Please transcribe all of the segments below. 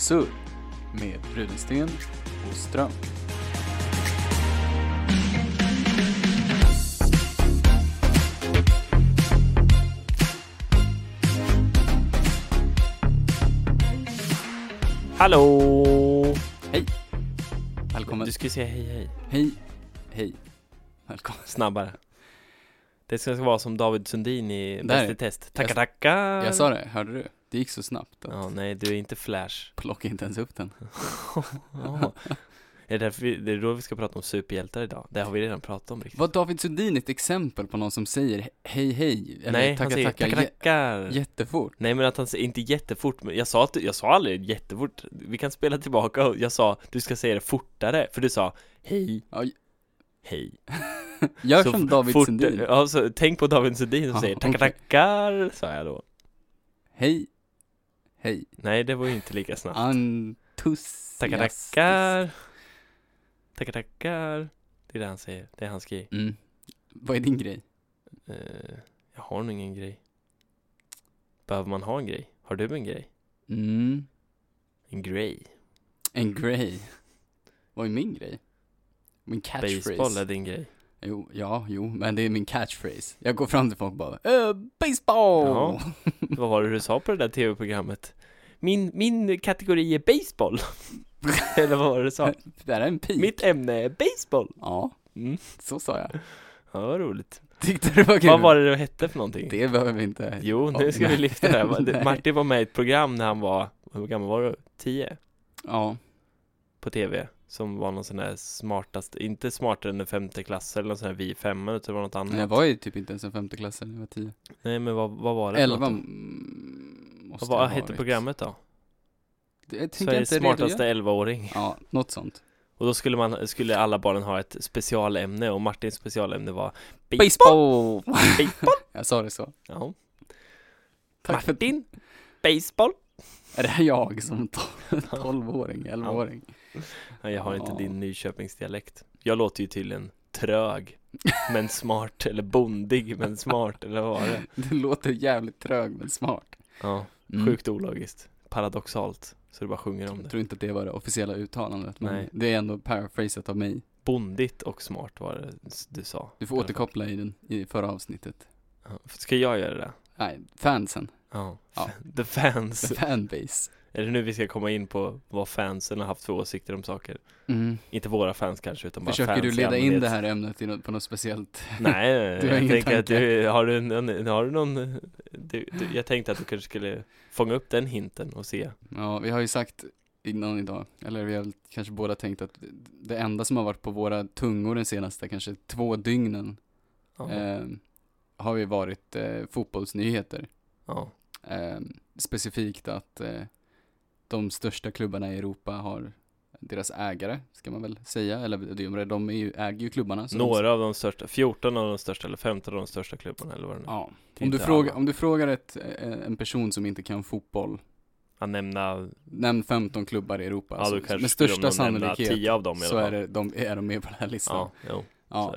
Surr med Rudensten och Ström. Hallå! Hej! Välkommen. Du ska ju säga hej hej, Hej. Hej. Välkommen. snabbare. Det ska vara som David Sundin i. Bäst i test. Tackar Jag- tackar! Jag sa det, hörde du? Det gick så snabbt att Ja, nej du är inte Flash. plocka inte ens upp den. Ja. Är det, därför vi, det är då vi ska prata om superhjältar idag. Det har vi redan pratat om riktigt. Var David Sundin ett exempel på någon som säger hej hej? Eller nej, han tackar säger tackar tackar jä- tackar. jättefort? Nej men att han säger inte jättefort, men jag sa, att, jag sa aldrig jättefort Vi kan spela tillbaka och jag sa du ska säga det fortare, för du sa hej Oj. Hej Gör Så som David fort, Sundin. Ja, så, tänk på David Sundin som Ja, säger tackar okej. tackar, sa jag då Hej. Hej. Nej det var ju inte lika snabbt Entusiastisk. Tackar tackar Tackar tackar Det är det han säger, det är hans grej Mm. Vad är din grej? Eh, Jag har nog ingen grej Behöver man ha en grej? Har du en grej? Mm. En grej? En grej. Vad är min grej? Min catchphrase. Baseball är din grej Jo, ja, jo, men det är min catchphrase. Jag går fram till folk och bara äh, baseball! Ja. Vad var det du sa på det där tv-programmet? Min, min kategori är baseball Eller vad var det du sa? Det där är en pik. Mitt ämne är baseball Ja, mm. så sa jag. Ja, vad roligt Tyckte du var kul? Vad var det du hette för någonting? Det behöver vi inte. Jo, nu ska vi lyfta det här. Martin var med i ett program när han var, hur gammal var du? 10? Ja, På tv Som var någon sån där smartast, inte smartare än en femte klass eller någon sån här vi femma utan det var något annat men jag var ju typ inte ens en femte klass när jag var tio. Nej men vad, vad var det för Elva mm, måste Vad ha hette programmet då? Det Sveriges smartaste. 11-åring Ja, något sånt. Och då skulle man, skulle alla barnen ha ett specialämne och Martins specialämne var Baseball! Baseball! jag sa det så. Ja. Tack för Martin, baseball Är det här jag som to- tolvåring, elvaåring? Nej, jag har inte Ja. din Nyköpingsdialekt Jag låter ju tydligen trög men smart, eller bondig men smart, eller vad var det? Du låter jävligt trög men smart. Ja, Mm. sjukt ologiskt, paradoxalt, så du bara sjunger om Jag det tror inte att det var det officiella uttalandet, men Nej. det är ändå paraphrasat av mig. Bondigt och smart var det du sa Du får återkoppla i den, i förra avsnittet. Ja, Ska jag göra det? Nej, fansen. Ja, Ja. the fans The fanbase. Är det nu vi ska komma in på vad fansen har haft för åsikter om saker? Mm. Inte våra fans kanske, utan bara Försöker fans du leda in det här ämnet i något, på något speciellt? Nej, Du har jag tänker att du, har du någon, har du någon du, du, jag tänkte att du kanske skulle fånga upp den hinten och se Ja, vi har ju sagt innan idag, eller vi har kanske båda tänkt att det enda som har varit på våra tungor den senaste kanske två dygnen eh, har ju varit eh, fotbollsnyheter. Eh, specifikt att eh, de största klubbarna i Europa har deras ägare, ska man väl säga, eller de, de är ju, äger ju klubbarna. så de- Några av de största, 14 av de största eller 15 av de största klubbarna eller vad det nu. Ja. Det är Om du, alla. om du frågar ett, eh, en person som inte kan fotboll, Att nämna, nämn 15 klubbar i Europa. ja så- då kanske med största sannolikhet 10 av dem så är, det, de, är de med på den här listan. Ja, jo, Ja.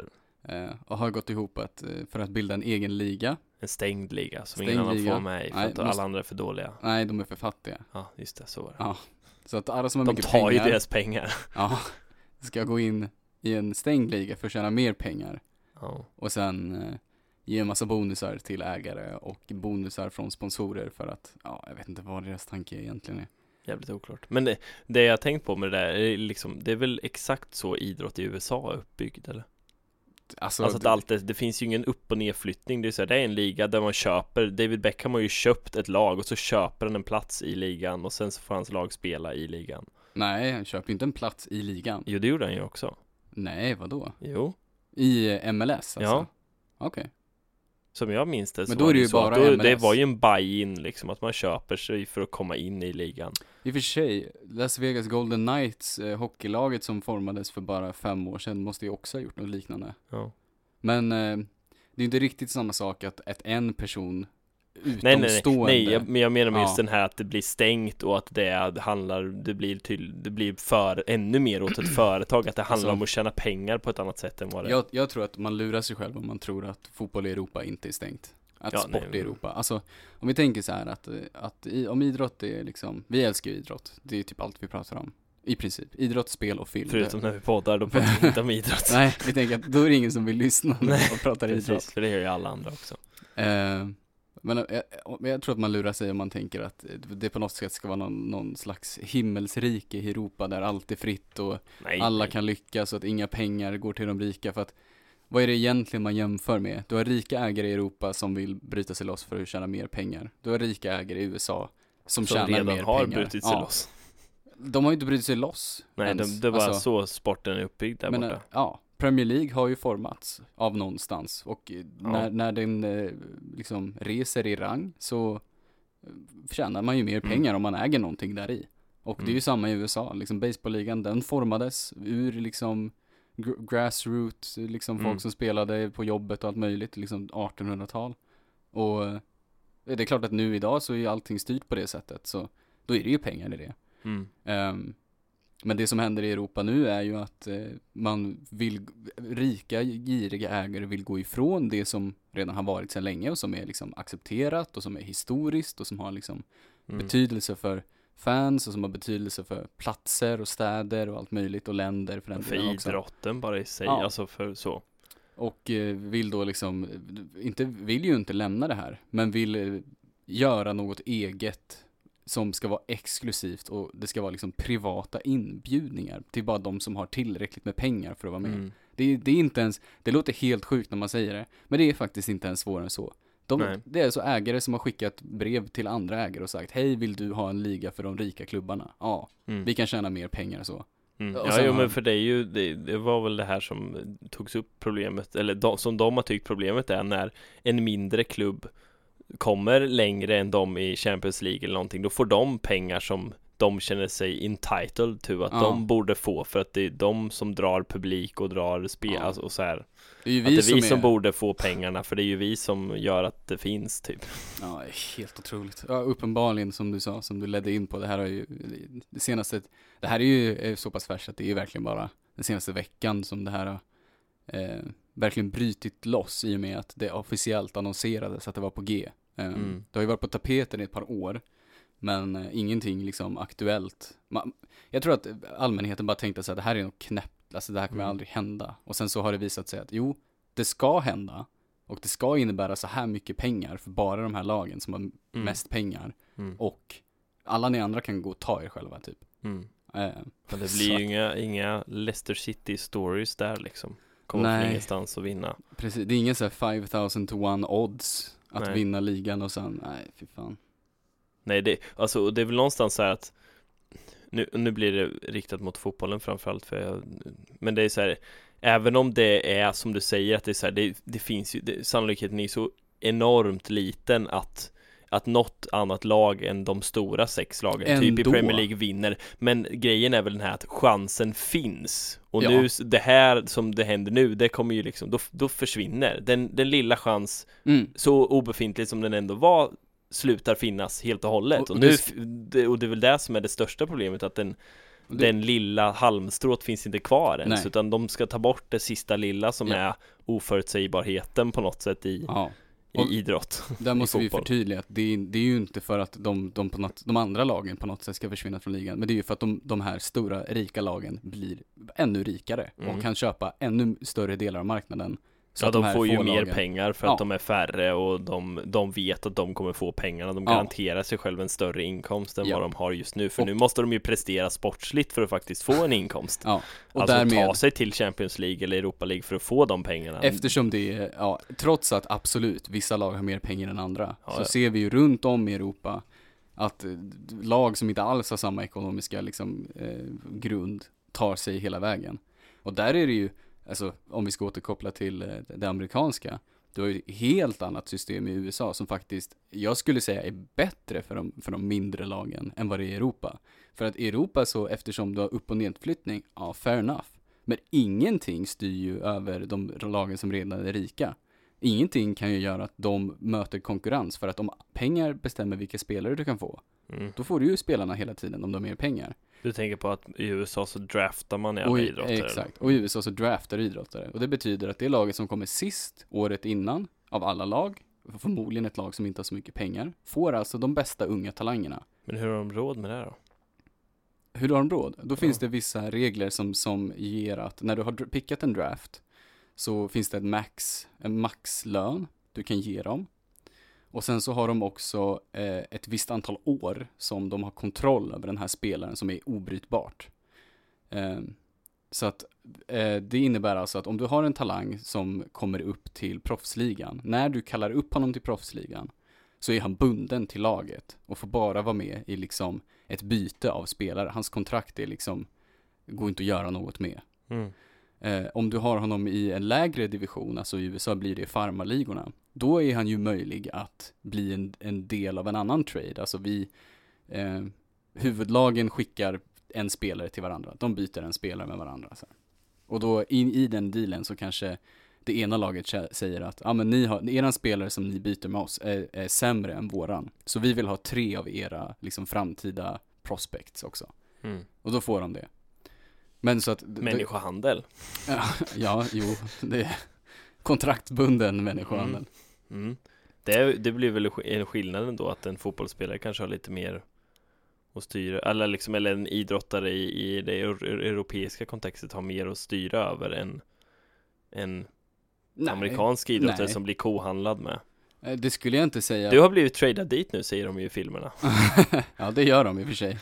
Eh, och har gått ihop att, eh, för att bilda en egen liga. En stängd liga som ingen annan liga. får med i för Nej, att måste- alla andra är för dåliga Nej, de är för fattiga. Ja, just det, så var det Ja. Så att alla som har De mycket tar ju pengar, deras pengar ja, ska gå in i en stängd liga för att tjäna mer pengar. Ja, Och sen eh, ge en massa bonusar till ägare och bonusar från sponsorer för att, ja, jag vet inte vad deras tanke egentligen är. jävligt oklart Men det, det jag tänkt på med det där är liksom, det är väl exakt så idrott i USA är uppbyggd eller? Alltså, Alltså att allt det, det finns ju ingen upp och nedflyttning Det är så här, det är en liga där man köper David Beckham har ju köpt ett lag och så köper han en plats i ligan och sen så får hans lag spela i ligan Nej, han köper ju inte en plats i ligan. Jo det gjorde han ju också Nej, vadå? Jo, I eh, MLS alltså? Ja. Okej. som jag minns det så Men då är det ju så bara då, MLS. Det var ju en buy-in liksom Att man köper sig för att komma in i ligan I och för sig, Las Vegas Golden Knights, eh, hockeylaget som formades för bara fem år sedan, måste ju också ha gjort något liknande. Ja Men eh, det är inte riktigt samma sak att, att en person Nej nej nej, nej jag, men jag menar med just Ja. den här att det blir stängt och att det handlar, det blir till, det blir för, ännu mer åt ett företag Att det handlar Alltså- om att tjäna pengar på ett annat sätt än vad det jag, jag tror att man lurar sig själv om man tror att fotboll i Europa inte är stängt. Att Ja, sport nej, i Europa. Alltså, om vi tänker så här att, eh, att i, om idrott är liksom, vi älskar ju idrott. Det är typ allt vi pratar om. I princip. Idrott, spel och film. Förutom när vi poddar, då pratar vi inte om idrott Nej, vi tänker att då är det ingen som vill lyssna när vi pratar idrott. Precis, för det gör ju alla andra också Eh, men eh, men jag tror att man lurar sig om man tänker att det på något sätt ska vara någon, någon slags himmelsrike i Europa där allt är fritt och Nej, alla nej. kan lyckas och att inga pengar går till de rika för att vad är det egentligen man jämför med? Du har rika ägare i Europa som vill bryta sig loss för att tjäna mer pengar. Du har rika ägare i USA som, Som tjänar redan mer har pengar. brutit sig ja. loss De har ju inte brutit sig loss. Nej, ens. det, var Alltså, så sporten är uppbyggd där men, borta eh, ja, Premier League har ju formats av någonstans och eh, när, när den eh, liksom reser i rang så tjänar man ju mer Mm. pengar om man äger någonting där i. Och det är ju Mm. samma i USA, liksom baseballligan den formades ur liksom grassroots, liksom Mm. folk som spelade på jobbet och allt möjligt, liksom 1800-tal. Och eh, det är klart att nu idag så är allting styrt på det sättet, så då är det ju pengar i det. mm. Ehm, men det som händer i Europa nu är ju att eh, man vill, rika giriga ägare vill gå ifrån det som redan har varit sedan länge och som är liksom accepterat och som är historiskt och som har liksom Mm. betydelse för fans och som har betydelse för platser och städer och allt möjligt och länder för den För idrotten bara i sig, Ja. alltså för så Och eh, vill då liksom, inte, vill ju inte lämna det här, men vill eh, göra något eget som ska vara exklusivt och det ska vara liksom privata inbjudningar till bara de som har tillräckligt med pengar för att vara med. mm. Det, det är inte ens, det låter helt sjukt när man säger det, men det är faktiskt inte ens svårare än så. De, Nej. det är alltså ägare som har skickat brev till andra ägare och sagt, hej vill du ha en liga för de rika klubbarna? Ja, Mm. vi kan tjäna mer pengar så. Mm. Ja, jo, har- men för det är ju, det, det var väl det här som togs upp problemet, eller de, som de har tyckt problemet är när en mindre klubb kommer längre än de i Champions League eller någonting, då får de pengar som de känner sig entitled to, att Ja. de borde få för att det är de som drar publik och drar spel, Ja. alltså, och så här. Det är ju Att det är vi som, som är, borde få pengarna, för det är ju vi som gör att det finns typ. Ja, helt otroligt. Ja, uppenbarligen som du sa, som du ledde in på, det här har ju, det senaste, det här är ju så pass färskt att det är ju verkligen bara den senaste veckan som det här har eh, verkligen brytit loss i och med att det officiellt annonserades att det var på G. Eh, Mm. Det har ju varit på tapeten i ett par år, men eh, ingenting liksom aktuellt. Man, jag tror att allmänheten bara tänkte att det här är något knäppt, alltså det här kommer Mm. aldrig hända. Och sen så har det visat sig att jo, det ska hända. Och det ska innebära så här mycket pengar för bara de här lagen som har Mm. mest pengar. Mm. Och alla ni andra kan gå och ta er själva typ. Mm. Eh, Men det blir ju inga, inga Leicester City stories där liksom. Kommer Nej. från ingenstans att vinna. precis, det är ingen så här 5000 to 1 odds att Nej. vinna ligan och sen, nej fy fan. Nej, det, alltså, det är väl någonstans så här att nu, nu blir det riktat mot fotbollen framförallt för jag, men det är så här även om det är som du säger att det är så här, det, det finns ju, det, sannolikheten är ju så enormt liten att att något annat lag än de stora sex lagen, typ i Ändå. Premier League vinner Men grejen är väl den här att chansen finns Och Ja. nu, det här som det händer nu, det kommer ju liksom, då, då försvinner den, den lilla chans Mm. så obefintlig som den ändå var slutar finnas helt och hållet Och- och, nu, det- och det är väl det som är det största problemet att den, det- den lilla halmstrået finns inte kvar ens Nej. utan de ska ta bort det sista lilla som Ja. är oförutsägbarheten på något sätt i, Ja, i idrott där måste vi förtydliga att det är, det är ju inte för att de, de, på något, de andra lagen på något sätt ska försvinna från ligan, men det är ju för att de, de här stora rika lagen blir ännu rikare Mm. och kan köpa ännu större delar av marknaden. Så Ja, de, här får ju mer lagen- pengar för Ja. att de är färre och de, de vet att de kommer få pengarna De Ja. garanterar sig själv en större inkomst än Ja. vad de har just nu För Och- nu måste de ju prestera sportsligt för att faktiskt få en inkomst Ja, och Alltså därmed, ta sig till Champions League eller Europa League för att få de pengarna eftersom det är, ja, trots att absolut vissa lag har mer pengar än andra, Ja, så ja. ser vi ju runt om i Europa att eh, lag som inte alls har samma ekonomiska liksom, eh, grund tar sig hela vägen. Och där är det ju, alltså om vi ska återkoppla till eh, det amerikanska, du har ju ett helt annat system i USA som faktiskt, jag skulle säga är bättre för de, för de mindre lagen än vad det är i Europa. För att i Europa så, eftersom du har upp och nedflyttning, ja fair enough. Men ingenting styr ju över de lagen som redan är rika. Ingenting kan ju göra att de möter konkurrens, för att om pengar bestämmer vilka spelare du kan få, mm. då får du ju spelarna hela tiden om de har mer pengar. Du tänker på att i USA så draftar man och alla i, idrottare Exakt, och i USA så draftar idrottare. Och det betyder att det laget som kommer sist året innan, av alla lag, förmodligen ett lag som inte har så mycket pengar, får alltså de bästa unga talangerna. Men hur har de råd med det då? Hur har de råd? Då finns Ja. det vissa regler som, som ger att när du har pickat en draft så finns det ett max, en maxlön du kan ge dem. Och sen så har de också eh, ett visst antal år som de har kontroll över den här spelaren som är obrytbart. Eh, så att eh, det innebär alltså att om du har en talang som kommer upp till proffsligan, när du kallar upp honom till proffsligan så är han bunden till laget och får bara vara med i liksom ett byte av spelare. Hans kontrakt är liksom, går inte att göra något med. Mm. Eh, om du har honom i en lägre division, alltså i USA blir det farmarligorna, då är han ju möjlig att bli en, en del av en annan trade. Alltså vi, eh, huvudlagen skickar en spelare till varandra, de byter en spelare med varandra. Så. Och då in, i den dealen så kanske det ena laget säger att, ja ah, men ni har, eran spelare som ni byter med oss är, är sämre än våran. Så vi vill ha tre av era liksom framtida prospects också. Mm. Och då får de det. Men så att Människohandel. Ja, ja, jo, det är kontraktbunden människohandel. Mm. Det, det blir väl en skillnad ändå att en fotbollsspelare kanske har lite mer att styra, eller liksom, eller en idrottare i, i det euro- europeiska kontextet har mer att styra över än en amerikansk idrottare nej. som blir kohandlad med. Eh, Det skulle jag inte säga. Du har blivit tradad dit nu säger de ju i filmerna. ja, det gör de i och för sig.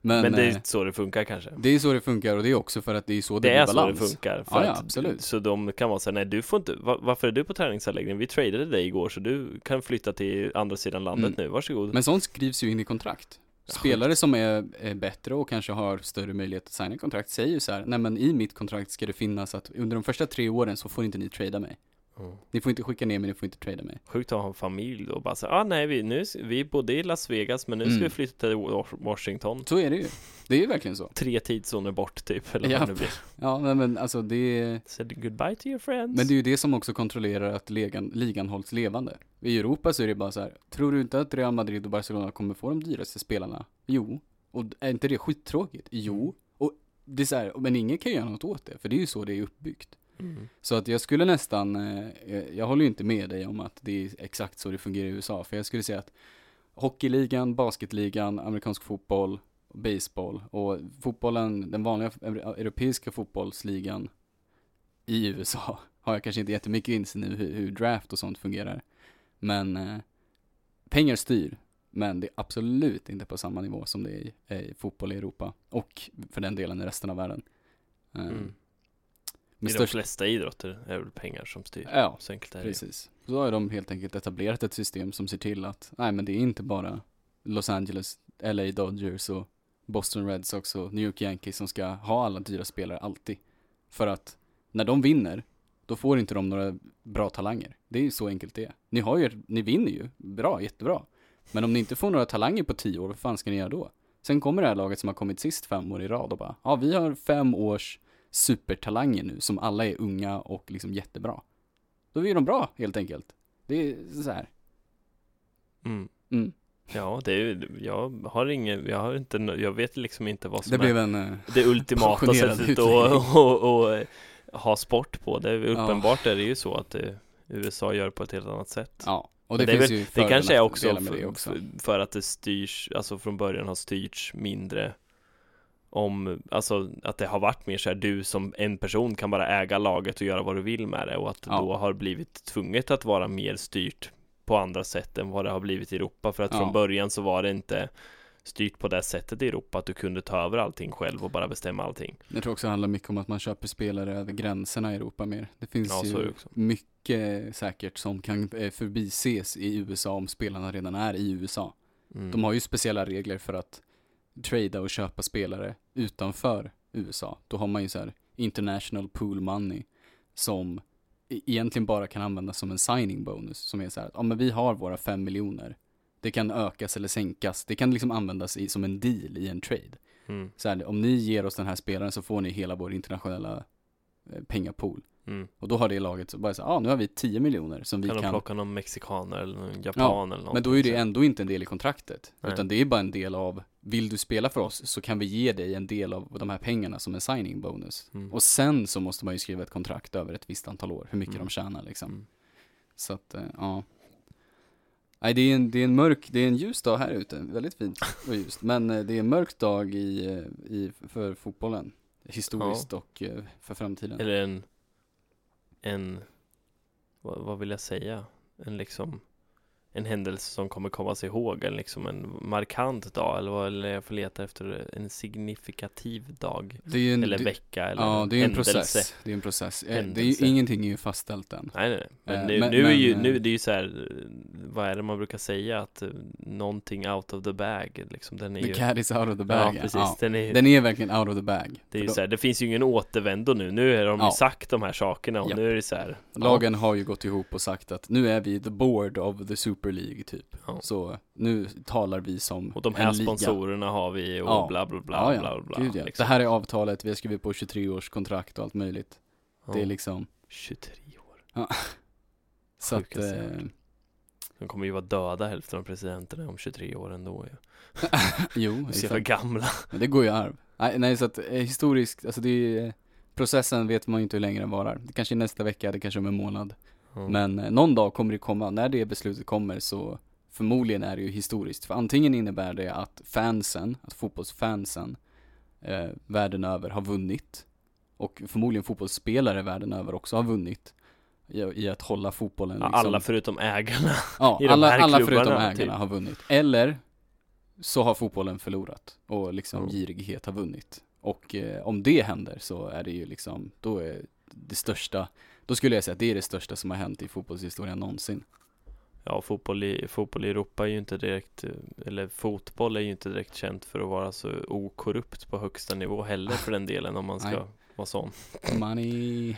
Men, Men det eh, är så det funkar kanske. det är så det funkar och det är också för att det är så det, Det blir är så det balans. funkar. För Ja, ja, att, absolut. Så de kan vara så här, nej du får inte, va- varför är du på träningsanläggningen? Vi tradade dig igår så du kan flytta till andra sidan landet Mm. nu, varsågod. Men sånt skrivs ju in i kontrakt. Spelare som är, är bättre och kanske har större möjlighet att signa kontrakt säger ju så här, nej men i mitt kontrakt ska det finnas att under de första tre åren så får inte ni trada mig. Mm. Ni får inte skicka ner mig, ni får inte trada mig. Sjukt att ha en familj då, bara så här, ah nej vi, nu, vi bodde i Las Vegas men nu ska Mm. vi flytta till Wa- Washington Så är det ju. Det är ju verkligen så. Tre tidszoner bort typ, eller Ja. vad det blir Ja, men, men alltså det Said goodbye to your friends Men det är ju det som också kontrollerar att ligan, ligan hålls levande. I Europa så är det bara så här, tror du inte att Real Madrid och Barcelona kommer få de dyraste spelarna? Jo. Och är inte det skittråkigt? Jo. Mm. Och det är så här, men ingen kan göra något åt det, för det är ju så det är uppbyggt. Mm. Så att jag skulle nästan, eh, jag- jag håller ju inte med dig om att det är exakt så det fungerar i USA, för jag skulle säga att hockeyligan, basketligan, amerikansk fotboll, baseball och fotbollen, den vanliga euro- europeiska fotbollsligan i USA har jag kanske inte jättemycket insyn i hur, hur draft och sånt fungerar. Men eh, pengar styr, men det är absolut inte på samma nivå som det är i, i fotboll i Europa och för den delen i resten av världen. Eh, Mm. I de störst- flesta idrotter är det väl pengar som styr Ja, Så enkelt är det. Precis. Så då har de helt enkelt etablerat ett system som ser till att, nej men det är inte bara Los Angeles, LA Dodgers och Boston Red Sox och New York Yankees som ska ha alla dyra spelare alltid. För att när de vinner, då får inte de några bra talanger. Det är ju så enkelt det är. Ni har ju, ni vinner ju, bra, jättebra. Men om ni inte får några talanger på tio år, vad fan ska ni göra då? Sen kommer det här laget som har kommit sist fem år i rad och bara, ja vi har fem års supertalanger nu som alla är unga och liksom jättebra. Då är de bra helt enkelt. Det är så här. Mm. Mm. Ja, det är ju, jag har ingen, jag har inte, jag vet liksom inte vad som Det är blev en, eh, det ultimata sättet att och, och, ha sport på. Det är uppenbart är det ju så att det, USA gör på ett helt annat sätt. ja. Och det, det, är finns väl, ju det kanske är också det för, också. för- för att det styrs, alltså från början har styrts mindre om, alltså att det har varit mer så här, du som en person kan bara äga laget och göra vad du vill med det och att Ja. då har blivit tvunget att vara mer styrt på andra sätt än vad det har blivit i Europa för att Ja. från början så var det inte styrt på det sättet i Europa att du kunde ta över allting själv och bara bestämma allting. Jag tror också det handlar mycket om att man köper spelare över gränserna i Europa mer. Det finns Ja, ju mycket säkert som kan eh, förbises i USA om spelarna redan är i USA. Mm. De har ju speciella regler för att trada och köpa spelare utanför USA. Då har man ju så här international pool money som e- egentligen bara kan användas som en signing bonus som är så här, ja men vi har våra fem miljoner. Det kan ökas eller sänkas. Det kan liksom användas i, som en deal i en trade. Mm. Så här, om ni ger oss den här spelaren så får ni hela vår internationella eh, pengapool. Mm. Och då har det laget så bara så ja ah, nu har vi 10 miljoner som vi Kan kan, de plocka någon mexikaner eller någon japan eller något men då är det ändå inte en del i kontraktet. Nej. Utan det är bara en del av, vill du spela för oss så kan vi ge dig en del av de här pengarna som en signing bonus. Mm. Och sen så måste man ju skriva ett kontrakt över ett visst antal år, hur mycket Mm. de tjänar liksom. Mm. Så att, eh, ja. Nej det är en, det är en mörk, det är en ljus dag här ute, väldigt fint och ljust. Men eh, det är en mörk dag i, eh, i, för fotbollen. Historiskt och eh, för framtiden. Eller en en vad, vad vill jag säga? En liksom en händelse som kommer komma sig ihåg, eller liksom en markant dag eller vad eller jag får leta efter en signifikativ dag en, Eller vecka eller ja, det är en händelse. process. Det är en process. Eh, Det är Händelse. ingenting är ju fastställt än. Nej nej, nej. men, Eh, nu, men- nu är ju, men, nu eh, det är ju så här Vad är det man brukar säga? Att eh, någonting out of the bag liksom, den är The ju cat is out of the bag. Ja precis, Ja. den är Den är verkligen out of the bag. Det är ju så här, det finns ju ingen återvändo nu, nu har de ju Ja. sagt de här sakerna och Japp. nu är det så här Lagen har ju gått ihop och sagt att nu är vi the board of the Super League typ. Ja. Så nu talar vi som Och de en här liga. sponsorerna har vi och Ja. bla bla bla Ja, ja. bla bla Gud, ja. liksom. Det här är avtalet, vi har skrivit på 23 års kontrakt och allt möjligt. Ja. Det är liksom 23 år Så att, eh. De kommer ju vara döda hälften av presidenterna om 23 år ändå ju jo, De är så exakt. jävla gamla Men det går ju arv. Nej, nej så att eh, historiskt, alltså det är eh, Processen vet man ju inte hur länge den varar. Det kanske är nästa vecka, det kanske är om en månad. Men eh, någon dag kommer det komma, när det beslutet kommer så förmodligen är det ju historiskt. För antingen innebär det att fansen, att fotbollsfansen eh, världen över har vunnit. Och förmodligen fotbollsspelare världen över också har vunnit. I, i att hålla fotbollen liksom, Alla förutom ägarna Ja, alla, alla förutom ägarna typ. har vunnit. Eller så har fotbollen förlorat och liksom Ja. girighet har vunnit. Och eh, om det händer så är det ju liksom, då är det största, då skulle jag säga att det är det största som har hänt i fotbollshistorien någonsin. Ja, fotboll i, fotboll i Europa är ju inte direkt Eller fotboll är ju inte direkt känt för att vara så okorrupt på högsta nivå heller för den delen om man ska Nej. vara sån Money.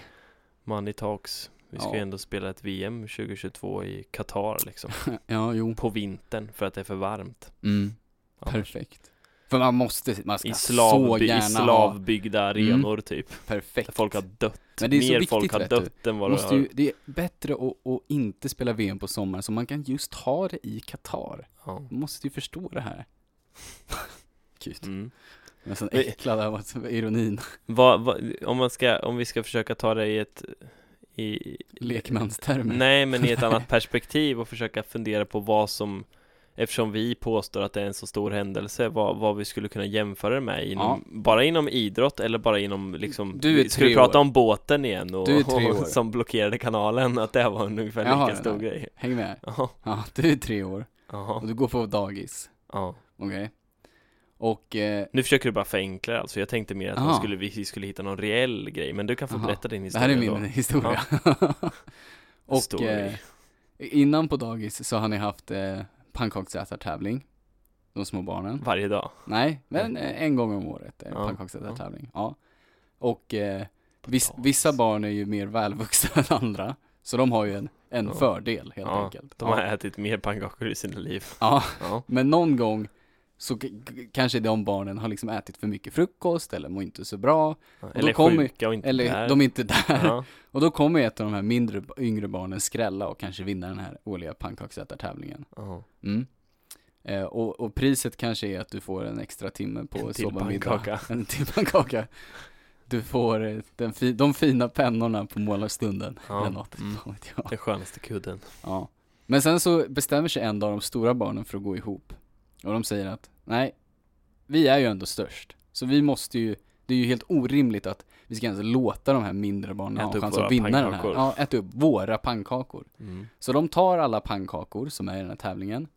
Money talks Vi ska Ja. ju ändå spela ett VM 2022 i Qatar liksom Ja, jo. På vintern för att det är för varmt Mm. Perfekt. För man måste, man ska I, så slav, gärna I ha slavbyggda arenor typ perfekt. Där folk har dött Men det är så Mer viktigt, folk har du. dött än vad Måste ju, det är bättre att, att inte spela VM på sommaren så man kan just ha det i Qatar. ja. Man måste ju förstå det här. Gud, mm. jag är så Men- äcklad av ironin. vad, vad, om, man ska, om vi ska försöka ta det i ett i, Lekmanstermer. Nej, men i ett annat perspektiv och försöka fundera på vad som Eftersom vi påstår att det är en så stor händelse, vad, vad vi skulle kunna jämföra det med inom, bara inom idrott eller bara inom liksom Du är Ska vi tre prata år. om båten igen och, Du är tre år. och som blockerade kanalen, att det var en ungefär Jag har lika den stor här. grej Häng med. Jaha, Ja, du är tre år och jaha, du går på dagis. ja Okej? Och, eh, Nu försker du bara förenkla det, alltså jag tänkte mer att man Aha. skulle, vi skulle hitta någon reell grej, men du kan få Aha. berätta din det historia här är min då. historia. och Story. eh, innan på dagis så har ni haft eh, pannkaksätartävling. De små barnen. Varje dag Nej, men eh, en gång om året är Ja, pannkaksätartävling. Ja. Och eh, viss, vissa barn är ju mer välvuxna än andra. Så de har ju en, en Ja. fördel helt Ja, enkelt. De har ätit mer pannkakor i sina liv Ja, men någon gång så kanske de barnen har liksom ätit för mycket frukost eller mår inte så bra. eller kommer- sjuka och inte Eller där de är inte där. ja. Och då kommer ett av de här mindre, yngre barnen skrälla och kanske vinna den här årliga pannkaksätartävlingen. Ja. Mm. Eh, och, och priset kanske är att du får en extra timme på En att till pannkaka. En till pannkaka. Du får eh, den fi, de fina pennorna på målarstunden. Ja, Eller något. mm. Den skönaste kudden Ja. Men sen så bestämmer sig en dag de stora barnen för att gå ihop. Och de säger att, nej, vi är ju ändå störst. Så vi måste ju, det är ju helt orimligt att vi ska ens låta de här mindre barnen Äta ha en chans att vinna den här. pannkakor. Ja, äta upp våra pannkakor. mm. Så de tar alla pannkakor som är i den här tävlingen.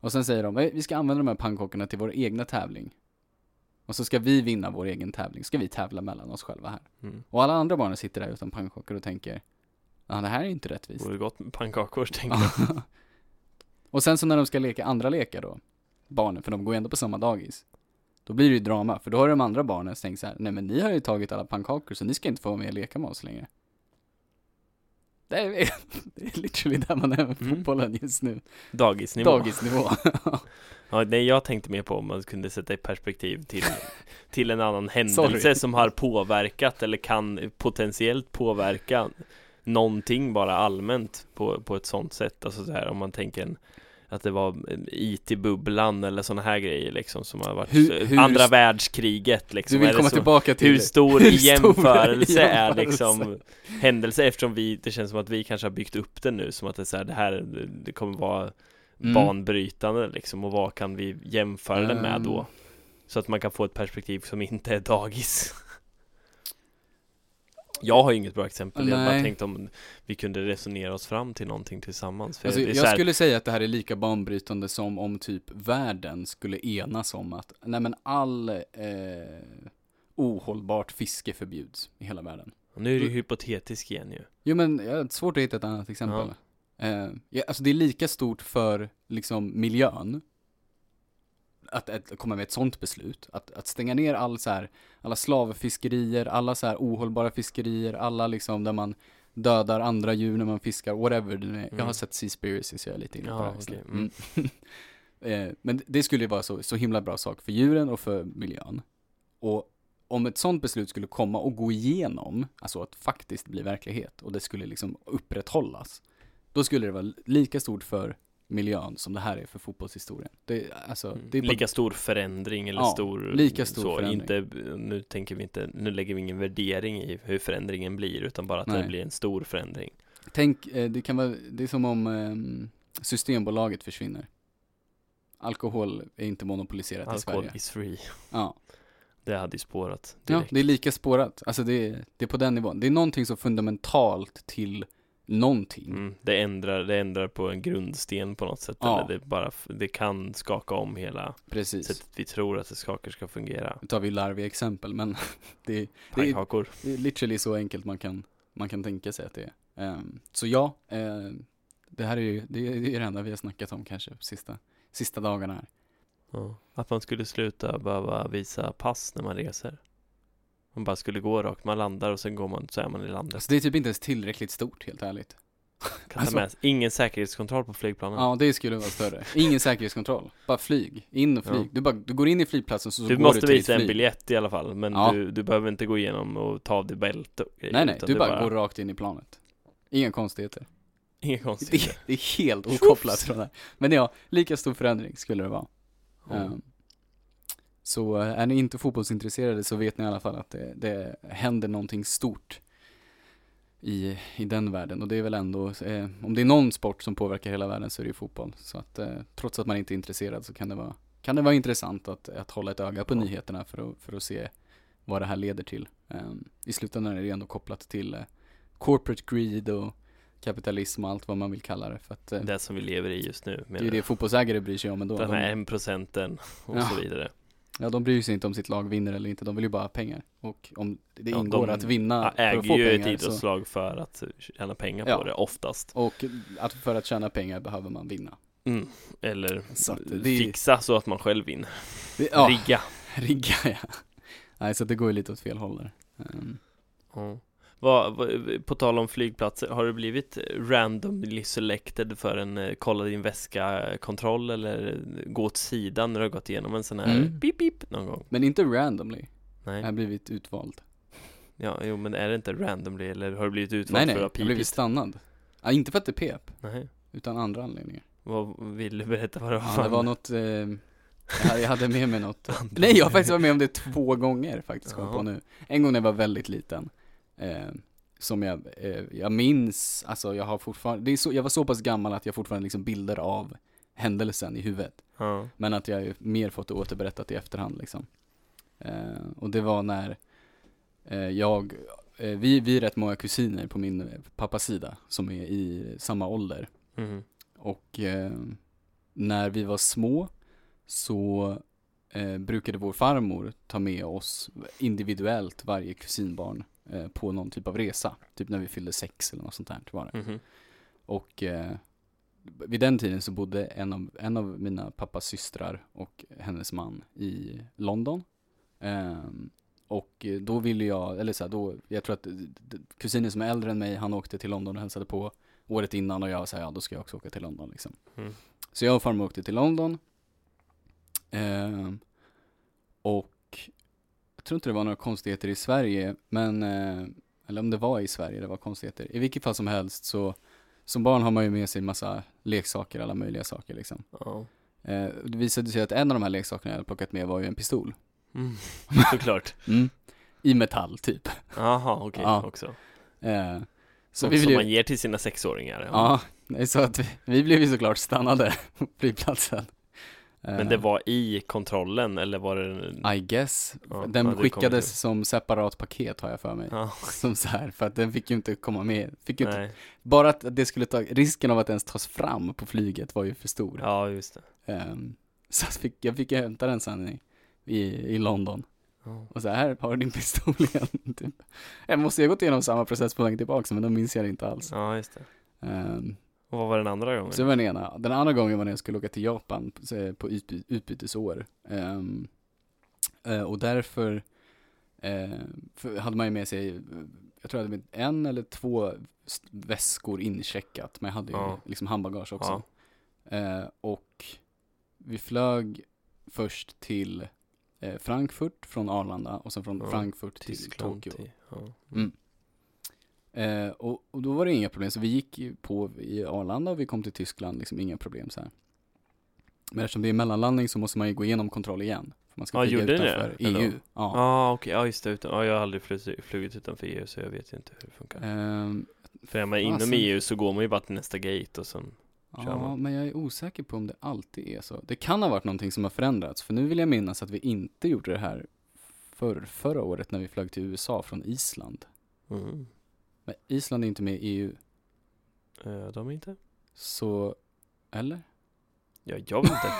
Och sen säger de, "Nej, vi ska använda de här pannkakorna till vår egna tävling. Och så ska vi vinna vår egen tävling, ska vi tävla mellan oss själva här. Mm. Och alla andra barnen sitter där utan pannkakor och tänker, ja det här är inte rättvist. Vore gott med pannkakor tänker jag och sen så när de ska leka andra lekar då, barnen, för de går ju ändå på samma dagis. Då blir det ju drama, för då har de andra barnen tänkt så här, nej men ni har ju tagit alla pannkakor så ni ska inte få vara med och leka med oss längre. Det är, det är literally där man är med Mm. fotbollen just nu. Dagisnivå Dagisnivå. Ja, nej jag tänkte mer på om man kunde sätta i perspektiv till Till en annan händelse Sorry. som har påverkat eller kan potentiellt påverka Någonting bara allmänt på, på ett sånt sätt Alltså så här om man tänker en att det var en IT-bubblan eller sådana här grejer liksom som har varit Hur- hur- Andra världskriget liksom Du vill Är det komma så- tillbaka till Hur stor hur stor jämförelse är jämförelse? liksom händelse eftersom vi, det känns som att vi kanske har byggt upp den nu som att det är så här, det här, det kommer vara Mm. banbrytande liksom och vad kan vi jämföra det med då? Ehm. Så att man kan få ett perspektiv som inte är dagis Jag har inget bra exempel, jag bara Nej. tänkte om vi kunde resonera oss fram till någonting tillsammans för Alltså, jag här- skulle säga att det här är lika banbrytande som om typ världen skulle enas om att, nej men all eh, ohållbart fiske förbjuds i hela världen. Nu är det ju hypotetiskt igen ju Jo men jag har svårt att hitta ett annat exempel. Eh, ja, alltså det är lika stort för liksom miljön att, att komma med ett sånt beslut. Att, att stänga ner all så här, alla slavfiskerier, alla så här ohållbara fiskerier, alla liksom där man dödar andra djur när man fiskar, whatever det är. Jag har Mm. sett Seaspiracy så jag är lite inne på Ja, det här. just nu. Mm. eh, men det skulle ju vara så, så himla bra sak för djuren och för miljön. Och om ett sånt beslut skulle komma och gå igenom, alltså att faktiskt bli verklighet och det skulle liksom upprätthållas, då skulle det vara lika stort för miljön som det här är för fotbollshistorien. Det, alltså, Mm. det är Lika stor förändring eller Ja, stor lika stor så, förändring. inte, Nu tänker vi inte, nu lägger vi ingen värdering i hur förändringen blir utan bara att det Nej. blir en stor förändring Tänk, eh, det kan vara, det är som om ehm, Systembolaget försvinner. Alkohol är inte monopoliserat i Alkohol Sverige. is free Ja. Det hade ju spårat ja, direkt det är lika spårat. Alltså det är, det är på den nivån. Det är någonting så fundamentalt till någonting. Mm, det, ändrar, det ändrar på en grundsten på något sätt Ja. eller det bara, det kan skaka om hela Precis. sättet vi tror att det saker ska fungera Nu tar vi larviga exempel, men det, är- det, är, det är literally så enkelt man kan, man kan tänka sig att det är. Ehm, så ja, eh, det här är ju, det är, det är det enda vi har snackat om kanske sista, sista dagarna här. ja. Att man skulle sluta behöva visa pass när man reser Man bara skulle gå rakt, man landar och sen går man, så är man i landet Alltså det är typ inte ens tillräckligt stort, helt ärligt. kan alltså- med, Ingen säkerhetskontroll på flygplanen Ja, det skulle vara större. Ingen säkerhetskontroll. Bara flyg. In och flyg. Ja. Du, bara, du går in i flygplatsen så, så Du går måste du till visa en biljett i alla fall Men Ja. du, du behöver inte gå igenom och ta av dig bälte och grejer, Nej, nej. Du det bara, går rakt in i planet. Inga konstigheter. Inga Det, konstigheter det är helt okopplat från det här. Men ja, lika stor förändring skulle det vara. Ja. Ehm, så eh, är ni inte fotbollsintresserade så vet ni i alla fall att det, det händer någonting stort i, i den världen. Och det är väl ändå, eh, om det är någon sport som påverkar hela världen så är det ju fotboll. Så att eh, trots att man inte är intresserad så kan det vara, kan det vara intressant att, att hålla ett öga på nyheterna för att, för att se vad det här leder till. Ehm, I slutändan är det ändå kopplat till eh, corporate greed och kapitalism och allt vad man vill kalla det. För att eh, Det som vi lever i just nu det är det fotbollsägare bryr sig om ändå. Den här en procenten och Ja. så vidare ja, de bryr sig inte om sitt lag vinner eller inte, de vill ju bara ha pengar. Och om det Ja, ingår de att vinna för att Äger få ju ett pengar så, idrottslag för att tjäna pengar Ja. på det oftast och att för att tjäna pengar behöver man vinna. mm. Eller Så att det- fixa så att man själv vinner Det, ja, Rigga rigga ja. Nej, så det går ju lite åt fel håll där. Ehm, Ja. Vad, vad, på tal om flygplatser, har du blivit randomly selected för en eh, kolla din väska-kontroll eller gå åt sidan när du har gått igenom en sån här Mm. pip pip någon gång? men inte randomly, jag har Nej, blivit utvald. ja, jo men är det inte randomly eller har du blivit utvald Nej, nej, för jag att har ha blivit pipit? stannad. Ja, inte för att det pep, Nej, utan andra anledningar. vad vill du berätta vad det var? Ja, det var något, eh, jag hade- jag med mig något Nej, jag har faktiskt varit med om det två gånger faktiskt, kom jag på Ja. nu. En gång när jag var väldigt liten. Eh, som jag, eh, jag minns, alltså jag har fortfarande, det är så, jag var så pass gammal att jag fortfarande liksom bilder av händelsen i huvudet. Ja, Men att jag mer fått det återberättat i efterhand liksom. Eh, och det var när eh, jag, eh, vi, vi är rätt många kusiner på min pappas sida som är i samma ålder. mhm. Och eh, när vi var små så eh, brukade vår farmor ta med oss individuellt varje kusinbarn eh, på någon typ av resa. Typ när vi fyllde sex eller något sånt där var det. Mhm. Och eh, vid den tiden så bodde en av, en av mina pappas systrar och hennes man i London. Ehm, och eh, då ville jag, eller så här, då, jag tror att d- kusinen som är äldre än mig, han åkte till London och hälsade på året innan och jag sa ja, då ska jag också åka till London liksom. Mm. Så jag och farmor åkte till London. Ehm, och jag tror inte det var några konstigheter i Sverige, men, eh, eller om det var i Sverige det var konstigheter. I vilket fall som helst så, som barn har man ju med sig massa leksaker, alla möjliga saker liksom. Ja, Eh, det visade sig att en av de här leksakerna jag plockat med var ju en pistol. mm. såklart I metall typ. Jaha, okej Ja. också Eh, så vi som ville man ger till sina sexåringar ja, är så att vi, vi blev ju såklart stannade på flygplatsen. Men det Eh, var i kontrollen eller var det I guess. Ja, den ja, skickades som separat paket har jag för mig. Ja, Som så här, för att den fick ju inte komma med. Fick ju inte, bara att det skulle ta, risken av att ens tas fram på flyget var ju för stor. Ja, just det. Ehm, så att fick, jag fick hämta den sen i, i, London. Och så här har du din pistol igen. Typ. Jag måste ju ha gått igenom samma process på vägen tillbaka men då minns jag det inte alls. Ja, just det. Ehm, Och vad var den andra gången? så var den ena. Den andra gången var när jag skulle åka till Japan så- på utby- utbytesår. Eh, och därför eh, för hade man ju med sig, jag tror jag hade med en eller två väskor incheckat. Men jag hade ju Ja. liksom handbagage också. Ja. Eh, och vi flög först till eh, Frankfurt från Arlanda och sen från Ja, Frankfurt till Tyskland Tokyo. till- Ja. Mm. Eh, och, och då var det inga problem, så vi gick på i Arlanda och vi kom till Tyskland, liksom inga problem så här. Men eftersom det är mellanlandning så måste man ju gå igenom kontroll igen. För man ska flyga gjorde ni det? Eller? EU. Ja. Ja, okej, ja just det, utan, ja, jag har aldrig flugit, utanför EU så jag vet inte hur det funkar Ehm, För är man inom fasen. EU så går man ju bara till nästa gate och sen Kör ja, man. men jag är osäker på om det alltid är så. Det kan ha varit någonting som har förändrats, för nu vill jag minnas att vi inte gjorde det här för, förra året när vi flög till USA från Island. mm. Men Island är inte med i EU, Eh, De inte? så, eller? Ja, jag vet inte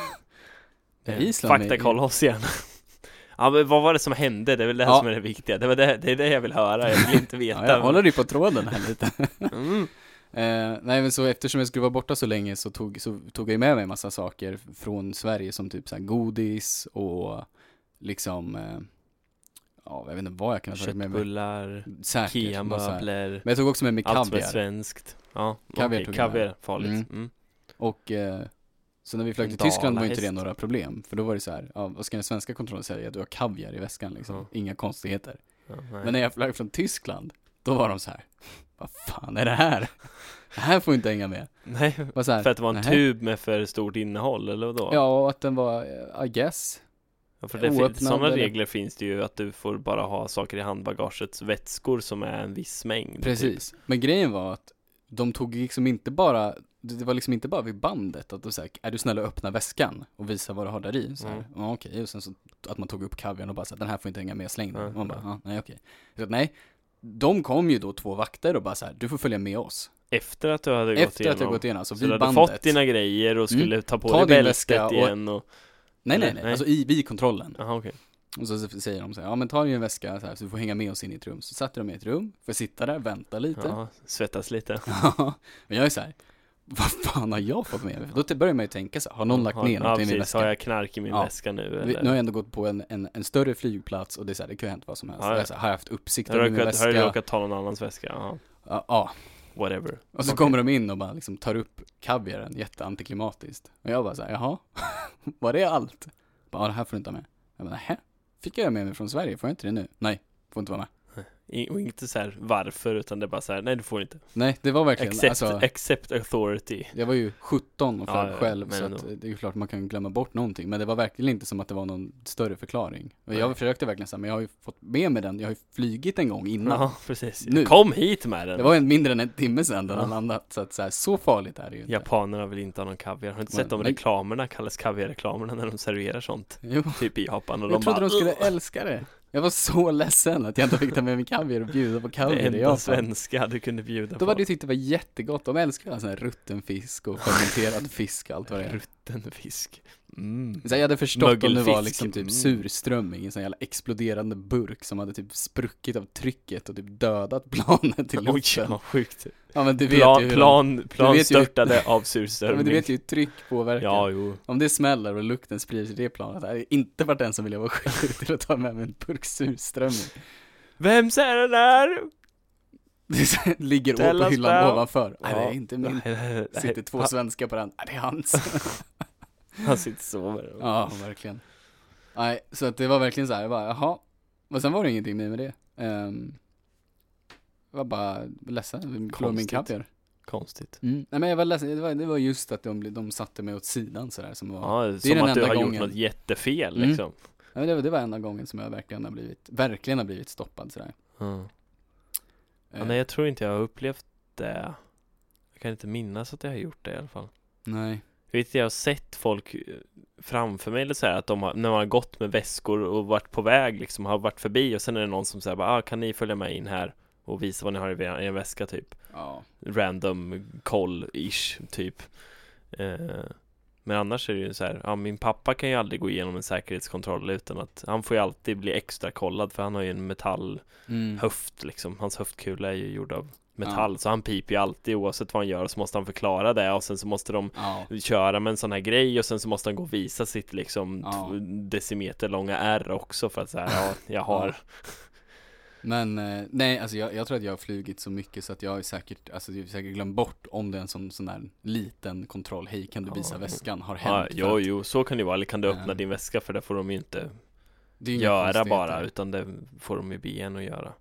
Är Eh, Island med i- Fakta kolla oss igen Ja men vad var det som hände? Det är väl det här Ja. som är det viktiga Det, var det, det är det jag vill höra, jag vill inte veta Ja, jag håller dig på tråden här lite. mm. Eh, nej men så eftersom jag skulle vara borta så länge så tog, så tog jag ju med mig en massa saker från Sverige som typ så här godis och liksom, eh, ja jag vet inte vad jag kan ha tagit med mig. Köttbullar. Ikea-möbler Men jag tog också med mig Allt som är kaviar. svenskt Ja, Kaviar med. kaviar, farligt Mm. mm. Och eh, så när vi flög till Tyskland var inte det några problem. För då var det så här, ja vad ska den svenska kontrollen säga? Du har kaviar i väskan liksom. Ja. Inga konstigheter. Nej. Men när jag flög från Tyskland, då var de så här, vad fan är det här? Det här får inte hänga med. Nej, här, för att det var en "Nähä." tub med för stort innehåll eller vadå? Ja, och att den var, eh, I guess. Ja, för det sådana regler finns det ju att du får bara ha saker i handbagagets vätskor som är en viss mängd typ. Precis. Men grejen var att de tog liksom inte bara, det var liksom inte bara vid bandet att de sa, är du snäll och öppna väskan och visa vad du har där i? Så här, Mm. ja okej, och sen så att man tog upp kaviarn och bara så här, den här får inte hänga med, släng den. Nej, Och man bara, nej. ja, nej okej. Så att, nej, de kom ju då två vakter och bara så här, du får följa med oss. Efter att du hade gått Efter igenom att jag gått igenom, alltså Så du vid hade bandet. fått dina grejer och skulle ta på Ta dig bältet väska och- igen och Nej nej nej, Nej. alltså i, vid kontrollen. Jaha okej Och så säger de så här, ja men ta din väska så, här, så du får hänga med oss in i ett rum. Så satte de mig i ett rum, får sitta där, vänta lite. Ja, svettas lite Ja, men jag är så här, vad fan har jag fått med mig? Då börjar man ju tänka så här, har någon lagt ner Ja något i min precis, har väska? jag knark i min Ja. väska nu eller? Nu har jag ändå gått på en, en, en större flygplats och det är så här, det kan ju ha hänt vad som helst. Ja, Jag ja. här, har jag haft uppsikt över min råkat, har väska? råkat ta någon annans väska? Ja, ja. Whatever Och så Okej. kommer de in och bara liksom tar upp kaviaren, jätteantiklimatiskt. Och jag bara så här, jaha, var det allt? Bara, det här får du inte ha med. Jag bara, nähä? Fick jag med mig från Sverige, får jag inte det nu? Nej, får inte vara med. Och inte så här varför utan det är bara så här, nej du får inte Nej, det var verkligen, Accept, alltså, accept authority jag var ju 17 och flög Ja, själv så att det är ju klart man kan glömma bort någonting. Men det var verkligen inte som att det var någon större förklaring. Och jag Nej. försökte verkligen säga, men jag har ju fått med mig den, jag har ju flygit en gång innan. Ja precis, Nu. kom hit med den Det var en mindre än en timme sedan den Ja. landat, så att så, här, så farligt är det ju inte. Japanerna vill inte ha någon kaviar, har du inte Men- sett de reklamerna, kallas kaviarreklamerna när de serverar sånt? Jo, Typ i Japan och jag de trodde bara de skulle älska det. Jag var så ledsen att jag inte fick ta med mig kaviar och bjuda på Det kaviar i enda svenska du kunde bjuda på. hade ju tyckt det var jättegott, de älskar ju sån här rutten fisk och fermenterad fisk och allt vad det är. Rutten fisk mm. Så jag hade förstått om det var liksom typ Mm. surströmming i en sån jävla exploderande burk som hade typ spruckit av trycket och typ dödat planet i Oj, luften. vad sjukt Ja men du vet ju Plan, hur de- plan, plan vet ju- störtade av ja, men surströmming du vet ju hur tryck påverkar. Ja, jo Om det smäller och lukten sprider sig i det planet, det hade inte varit den som ville vara skyldig till att ta med mig en burk surströmming. Vems är den där? Det ligger på hyllan ovanför. Nej det är inte min. Sitter två svenskar på den. Nej det är hans. Han sitter och sover Ja, verkligen. Nej, så att det var verkligen så här, jag bara, jaha. Och sen var det ingenting mer med det. Um, jag var bara ledsen, jag min kaviar. Konstigt Mm. Nej men jag var ledsen, det var, det var just att de, de satte mig åt sidan sådär som var, Ja, som den att du enda har gången. gjort något jättefel Mm. liksom ja, men det, var, det var enda gången som jag verkligen har blivit, verkligen har blivit stoppad sådär. Ja. Ja, Eh, nej, jag tror inte jag har upplevt det. Jag kan inte minnas att jag har gjort det i alla fall Nej. Jag vet jag har sett folk eh, framför mig eller så här, att de har, när man har gått med väskor och varit på väg liksom, har varit förbi och sen är det någon som säger bara, ah, kan ni följa med in här och visa vad ni har i en väska typ Ja. Random koll-ish typ eh, Men annars är det ju så här, ja min pappa kan ju aldrig gå igenom en säkerhetskontroll utan att Han får ju alltid bli extra kollad för han har ju en metallhöft Mm. liksom Hans höftkula är ju gjord av metall så han piper ju alltid oavsett vad han gör så måste han förklara det och sen så måste de Ja. köra med en sån här grej och sen så måste han gå och visa sitt liksom Ja. decimeter långa R också för att säga ja, jag har Men eh, nej, alltså jag, jag tror att jag har flugit så mycket så att jag har säkert, alltså jag har säkert glömt bort om det är en sån, sån där liten kontroll, hej kan du visa Ja. väskan, har ja, hänt? För jo, att jo, så kan det vara, eller kan du öppna Ja. din väska för det får de ju inte göra bara utan det får de ju be en att göra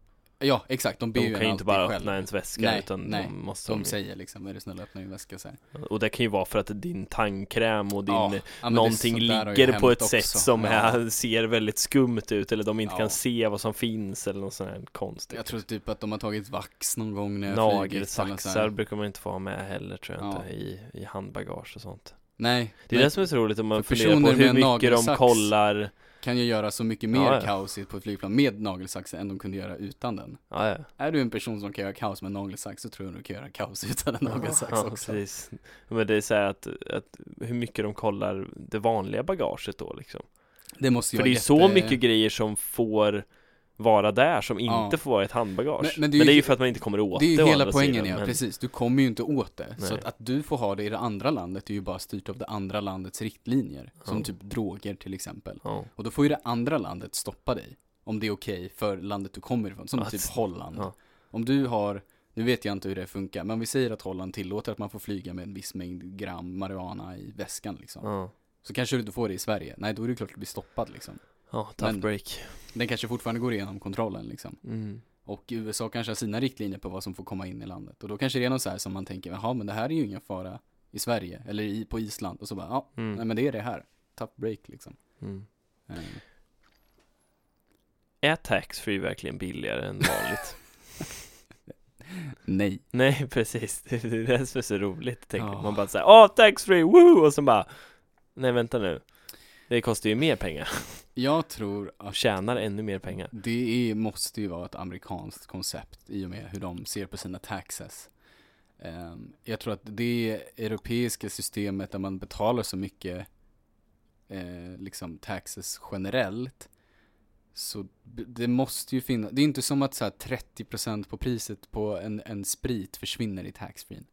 Ja, exakt, de ber De ju kan en ju inte bara själv. öppna ens väska Nej, utan nej. de måste De de säger liksom, är du snäll öppna din väska så här. Och det kan ju vara för att din tandkräm och din Ja, Någonting ligger på ett sätt också. som Ja. är, ser väldigt skumt ut eller de inte Ja. kan se vad som finns eller något sånt här konstigt Jag tror typ att de har tagit vax någon gång när jag Nagelsaxar brukar man inte få ha med heller tror jag Ja. inte i, i handbagage och sånt Nej, Det är det som är så roligt om man funderar på hur mycket de kollar kan ju göra så mycket mer Ja, ja. kaos på ett flygplan med nagelsaxen än de kunde göra utan den. Ja, ja. Är du en person som kan göra kaos med nagelsax så tror jag du kan göra kaos utan en nagelsax ja, också. precis Men det är så här att, att hur mycket de kollar det vanliga bagaget då liksom Det måste ju För det är så jätte- mycket grejer som får vara där som inte Ja. får vara i ett handbagage Men- Men, men det det är är, ju- ju för att man inte kommer åt Det är det ju å hela poängen sidan, ja, men- precis. Du kommer ju inte åt det. Så Nej. att, att du får ha det i det andra landet är ju bara styrt av det andra landets riktlinjer. Som Ja. typ droger till exempel. Ja, Och då får ju det andra landet stoppa dig. Om det är okej för landet du kommer ifrån. Som Att- typ Holland. Om du har, nu vet jag inte hur det funkar, men vi säger att Holland tillåter att man får flyga med en viss mängd gram marijuana i väskan liksom. Så kanske du inte får det i Sverige. Nej, då är det klart att du blir stoppad liksom. Ja, tough Men- break Den kanske fortfarande går igenom kontrollen liksom. mm. Och USA kanske har sina riktlinjer på vad som får komma in i landet. Och då kanske det är något så här som man tänker, jaha men det här är ju ingen fara i Sverige, eller i, på Island. Och så bara, ja, Mm. nej men det är det här. Tough break liksom. Mm. Eh, Är taxfree verkligen billigare än vanligt? nej. Nej, precis. Det är det som är så roligt, tänker Ja. man bara säger Åh, taxfree, woo! Och så bara Nej, vänta nu Det kostar ju mer pengar Jag tror att tjänar ännu mer pengar det är, måste ju vara ett amerikanskt koncept i och med hur de ser på sina taxes. Eh, jag tror att det europeiska systemet där man betalar så mycket eh, liksom taxes generellt så b- det måste ju finnas, det är inte som att så här 30% på priset på en, en sprit försvinner i taxfree.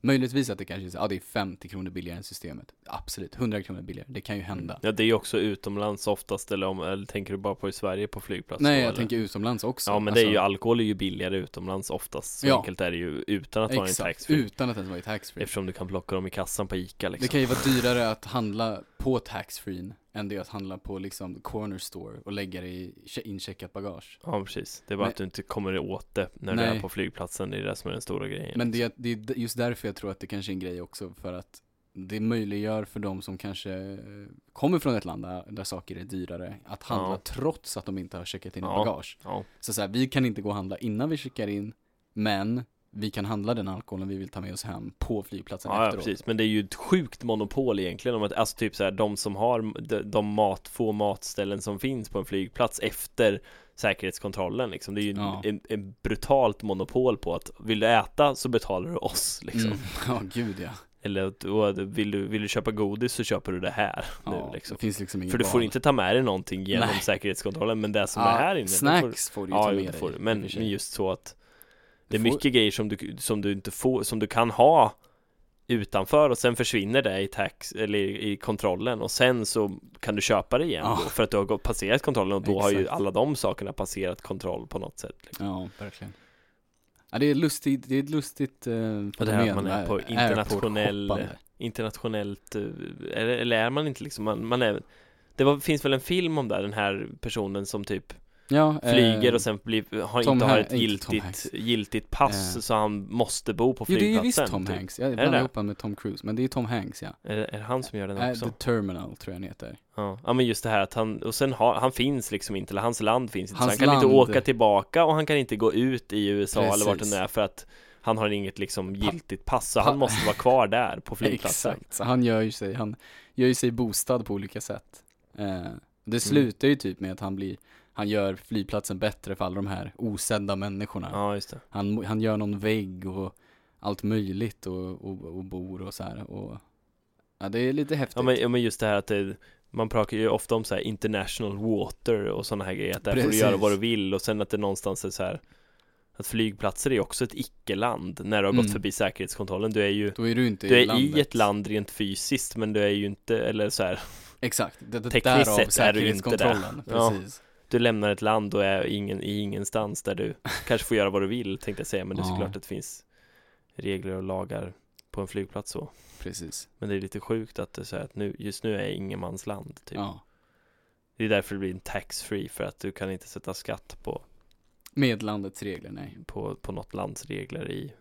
Möjligtvis att det kanske är, så- ja det är 50 kronor billigare än systemet. Absolut, 100 kronor billigare, det kan ju hända. Ja, det är ju också utomlands oftast, eller, om, eller tänker du bara på i Sverige på flygplats? Nej, då, jag eller? tänker utomlands också. Ja, men det är ju, Alltså, alkohol är ju billigare utomlands oftast Så Ja. enkelt är det ju utan att vara Exakt, taxfree utan att ens vara i taxfree. Eftersom du kan plocka dem i kassan på Ica liksom Det kan ju vara dyrare att handla på taxfree än det är att handla på liksom corner store och lägga det i che- incheckat bagage. Ja, precis Det är bara Men- att du inte kommer åt det när du Nej. är på flygplatsen Det är det som är den stora grejen Men det, det är just därför jag tror att det kanske är en grej också för att det möjliggör för de som kanske eh, kommer från ett land där, där saker är dyrare att handla Ja. trots att de inte har checkat in Ja. bagage. Ja, Så, så här, vi kan inte gå och handla innan vi checkar in, men vi kan handla den alkoholen vi vill ta med oss hem på flygplatsen Ja, ja, efteråt. precis, men det är ju ett sjukt monopol egentligen om att, alltså typ så här, de som har de, mat, få matställen som finns på en flygplats efter säkerhetskontrollen liksom, det är ju Ja. en, en brutalt monopol på att vill du äta så betalar du oss liksom Mm. Ja, gud ja. Eller att vill, du, vill du köpa godis så köper du det här ja nu liksom Det finns liksom inget För du får val. inte ta med dig någonting genom Nej. säkerhetskontrollen men det som Ja, är här inne Snacks får, får, du ju Ja, ta med dig. får du, men, men just så att Det är får- mycket grejer som du, som du inte får, som du kan ha utanför och sen försvinner det i tax eller i, kontrollen och sen så kan du köpa det igen Ja. då, för att du har passerat kontrollen och då har ju Exakt. alla de sakerna passerat kontroll på något sätt liksom. Ja, verkligen. Ja, det är lustigt, det är ett lustigt eh, Och det här att man fenomen, är på internationell. Internationellt, eh, eller, eller är man inte liksom, man, man är Det var, finns väl en film om det, den här personen som typ Ja, flyger eh, och sen blir, har, Tom inte har ett giltigt, giltigt pass Eh. så han måste bo på Jo, det är flygplatsen ju visst Tom typ. Hanks. Jag blandar ihop med Tom Cruise, men det är Tom Hanks ja. Är, det- är det han som gör den Äh, också? The Terminal tror jag han heter. Ja. ja men just det här att han, och sen har, han finns liksom inte, eller hans land finns inte Hans så han kan inte land- åka tillbaka och han kan inte gå ut i USA eller vart det Precis. nu är för att Han har inget liksom giltigt pass, så pa- han måste vara kvar där på flygplatsen. Exakt, så han gör ju sig, han gör ju sig bostad på olika sätt. Eh, Mm. det slutar ju typ med att han blir, han gör flygplatsen bättre för alla de här osedda människorna. Ja, just det. Han, han gör någon vägg och allt möjligt och, och, och bor och så här och Ja det är lite häftigt. Ja men, ja, men just det här att det, man pratar ju ofta om så här international water och sådana här grejer, att där får du Precis. göra vad du vill och sen att det någonstans är så här att flygplatser är också ett icke-land när du har gått Mm. förbi säkerhetskontrollen. Du är ju Då är du inte du är i ett land rent fysiskt men du är ju inte, eller så här, Exakt, det, det, Tekniskt därav sett är du inte det. säkerhetskontrollen. Ja. Du lämnar ett land och är ingen, i ingenstans där du kanske får göra vad du vill tänkte jag säga men det är Ja. såklart att det finns regler och lagar på en flygplats så. Precis. Men det är lite sjukt att det är så här att nu, just nu är ingenmansland typ. Ja. Det är därför det blir en tax-free för att du kan inte sätta skatt på, Med landets regler, nej. på, på något lands regler i,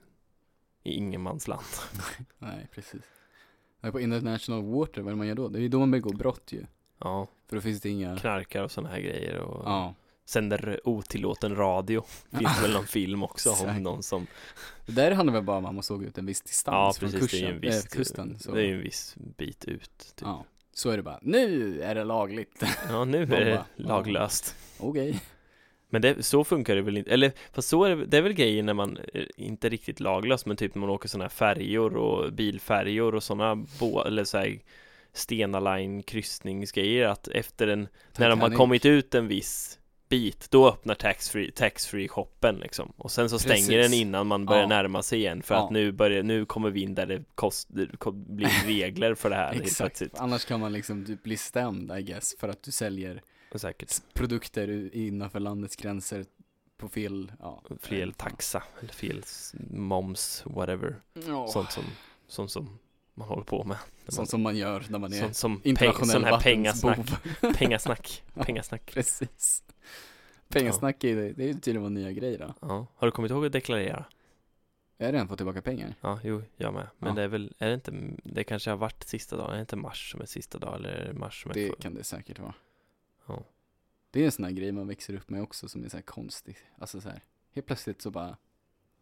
i ingenmansland. Nej, precis. På international water, vad är det man gör då? Det är ju då man begår brott ju. Ja, För då finns det inga, knarkar och sådana här grejer och ja. sänder otillåten radio. Finns väl någon film också om någon som Det där handlar väl bara om att man såg ut en viss Ja distans från precis, det är kursen, en viss, äh, kusten. Så. det är ju en viss bit ut typ. Ja, så är det bara. Nu är det lagligt. Ja nu är det Ja. laglöst Okej. Men det, så funkar det väl inte, eller fast så är det, det är väl grejer när man, eh, inte riktigt laglöst men typ när man åker sådana här färjor och bilfärjor och sådana bo, eller så här Stena Line kryssningsgrejer att efter en, när de har Titanic. kommit ut en viss bit då öppnar taxfree taxfree shoppen liksom och sen så stänger Precis. den innan man börjar Ja. närma sig igen för Ja. att nu börjar, nu kommer vi in där det, kost, blir regler för det här Exakt. plötsligt Annars kan man liksom typ bli stämd I guess för att du säljer säkert produkter innanför landets gränser på fel, ja. fel taxa eller fel moms whatever Ja. sånt som, sånt som man håller på med Sånt som man gör när man är Sånt som internationell sån här vattensbov. pengasnack, pengasnack, Ja. pengasnack. Precis. Pengasnack är det, det är tydligen vår nya grej då. Ja. Har du kommit ihåg att deklarera? Jag har redan fått tillbaka pengar. Ja, jo, jag med. Men Ja. det är väl, är det inte, det kanske har varit sista dagen, är det inte mars som är sista dag eller är det mars som är Det kan det säkert vara. Ja. Det är en sån här grej man växer upp med också som är så här konstig. Alltså så här, helt plötsligt så bara,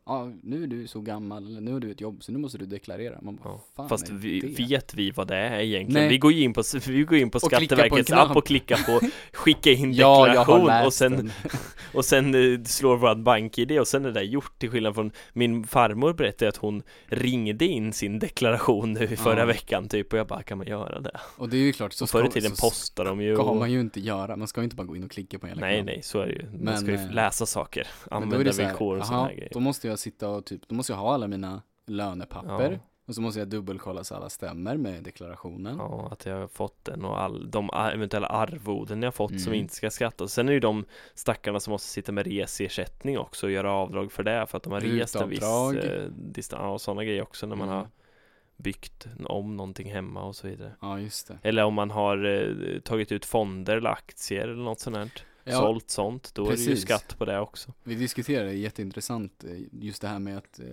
ja nu är du så gammal, eller nu har du ett jobb så nu måste du deklarera. Man bara, Ja. Fast vi, det? vet vi vad det är egentligen? Nej. Vi går ju in på, vi går in på Och på Skatteverkets knapp. app och klickar på skicka in Ja, deklaration läst och sen, och sen eh, slår vårt bank-id och sen är det gjort till skillnad från min farmor berättade att hon ringde in sin deklaration nu i förra Ja. veckan typ och jag bara kan man göra det? Och det är ju klart, så och förr i ska- tiden postar de ju ska och... man ju inte göra. Man ska ju inte bara gå in och klicka på en Nej knapp. nej, så är det ju. Man Men, ska ju eh, läsa saker, använda det villkor och sådana här grejer då måste jag sitta och typ, då måste jag ha alla mina lönepapper. Ja. Och så måste jag dubbelkolla så alla stämmer med deklarationen. Ja, att jag har fått den och all, de eventuella arvoden jag fått som Mm. inte ska skattas. Sen är det ju de stackarna som måste sitta med reseersättning också och göra avdrag för det för att de har rest en viss eh, distans och sådana grejer också när man Mm. har byggt om någonting hemma och så vidare. Ja, just det. Eller om man har eh, tagit ut fonder eller aktier eller något sånt här. Ja, Sålt sånt, då är det ju precis. skatt på det också. Vi diskuterade jätteintressant eh, just det här med att eh,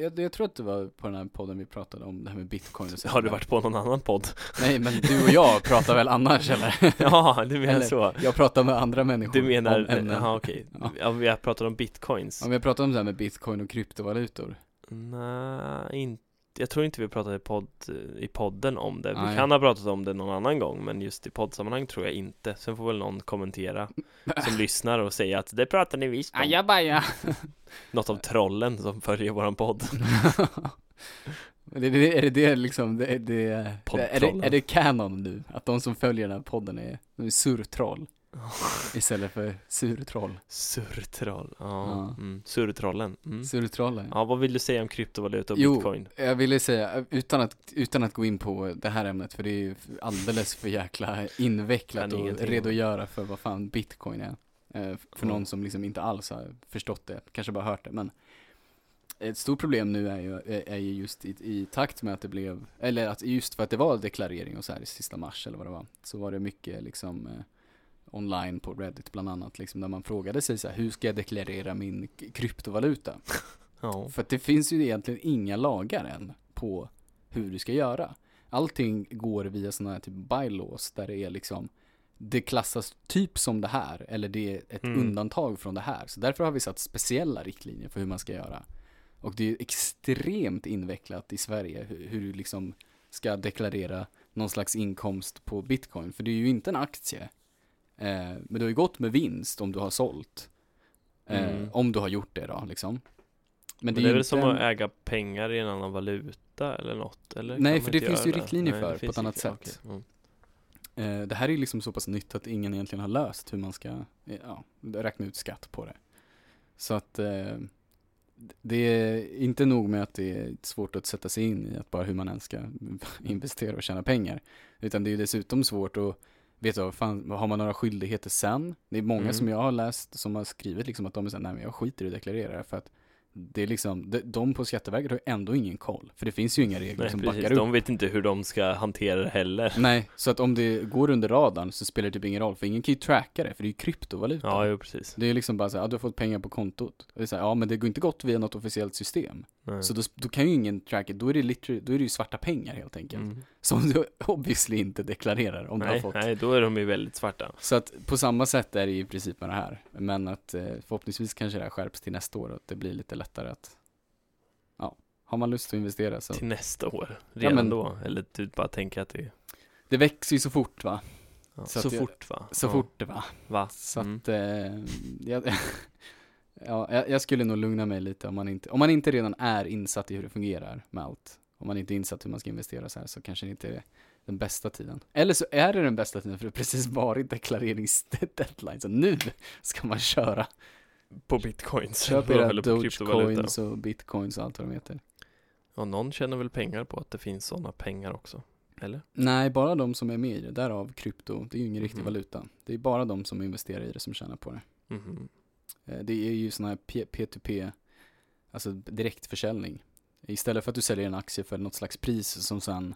jag, jag tror att det var på den här podden vi pratade om det här med bitcoin och så Har du varit på någon annan podd? Nej men du och jag pratar väl annars eller? ja, du menar Eller- så. Jag pratar med andra människor Du menar, om ämnen. jaha okej. Ja. Ja, vi har pratat om bitcoins. Om vi pratar om det här med bitcoin och kryptovalutor Nej, inte. Jag tror inte vi pratade i, podd, i podden om det. Vi Nej. kan ha pratat om det någon annan gång, men just i poddsammanhang tror jag inte. Sen får väl någon kommentera som lyssnar och säga att det pratar ni visst om. Ajabaja! Något av trollen som följer våran podd. Men det, är det det liksom, det, det, är, det, är det canon nu? Att de som följer den här podden är, de är surtroll istället för surtroll? Surtroll. Ja. Mm. Surtrollen. Mm. Surtrollen? Ja, vad vill du säga om kryptovaluta och Jo, bitcoin? Jag ville säga, utan att, utan att gå in på det här ämnet, för det är ju alldeles för jäkla invecklat att redogöra för vad fan bitcoin är. Eh, För någon som liksom inte alls har förstått det, kanske bara hört det, men ett stort problem nu är ju, är är ju just i, i takt med att det blev, eller att just för att det var deklarering och så här i sista mars eller vad det var, så var det mycket liksom eh, online på Reddit bland annat, liksom där man frågade sig så här, hur ska jag deklarera min kryptovaluta? Ja. För att det finns ju egentligen inga lagar än på hur du ska göra. Allting går via sådana här typ bylaws där det är liksom det klassas typ som det här eller det är ett Mm. undantag från det här. Så därför har vi satt speciella riktlinjer för hur man ska göra. Och det är extremt invecklat i Sverige hur, hur du liksom ska deklarera någon slags inkomst på bitcoin. För det är ju inte en aktie. Eh, men du har ju gått med vinst om du har sålt. Eh, Mm. Om du har gjort det då liksom. Men det det är, väl som en- att äga pengar i en annan valuta eller något? Eller Nej, för det finns ju riktlinjer Nej, för det på ett annat sätt. okej. Mm. Eh, det här är liksom så pass nytt att ingen egentligen har löst hur man ska ja, räkna ut skatt på det. Så att eh, det är inte nog med att det är svårt att sätta sig in i att bara hur man ens ska investera och tjäna pengar. Utan det är ju dessutom svårt att veta, vad fan, har man några skyldigheter sen? Det är många Mm. som jag har läst som har skrivit liksom att de är såhär, nej men jag skiter i att deklarera för att det är liksom, de, de på Skatteverket har ändå ingen koll. För det finns ju inga regler Nej, som precis. backar upp De vet inte hur de ska hantera det heller. Nej, så att om det går under radarn så spelar det typ ingen roll, för ingen kan ju tracka det, för det är ju kryptovaluta. Ja, jo precis. Det är liksom bara så här, ja, du har fått pengar på kontot. Och det är så här, ja men det går inte gått via något officiellt system. Nej. Så då, då kan ju ingen tracka, då är det literally, då är det ju svarta pengar helt enkelt. Mm. Som du obviously inte deklarerar om du har Nej, fått. nej, då är de ju väldigt svarta. Så att på samma sätt är det ju i princip med det här. Men att eh, förhoppningsvis kanske det här skärps till nästa år och att det blir lite lättare att, ja, har man lust att investera så. Till nästa år, Ja, redan men- då. Eller du bara tänker att det Det växer ju så fort va? ja, Så så, fort va? Så ja. fort va? Va? Så Mm. att, eh, jag, ja, jag, jag skulle nog lugna mig lite om man inte, om man inte redan är insatt i hur det fungerar med allt. Om man inte är insatt hur man ska investera så här så kanske det inte är den bästa tiden. Eller så är det den bästa tiden för det har precis varit deklareringsdeadline. Så nu ska man köra. På bitcoins. Köp era dogecoins och bitcoins och allt vad de heter. Ja, någon tjänar väl pengar på att det finns sådana pengar också? Eller? Nej, bara de som är med i det. Därav krypto. Det är ju ingen riktig Mhm. valuta. Det är bara de som investerar i det som tjänar på det. Mhm. Eh, Det är ju sån här P- P2P, alltså direktförsäljning. Istället för att du säljer en aktie för något slags pris som sen,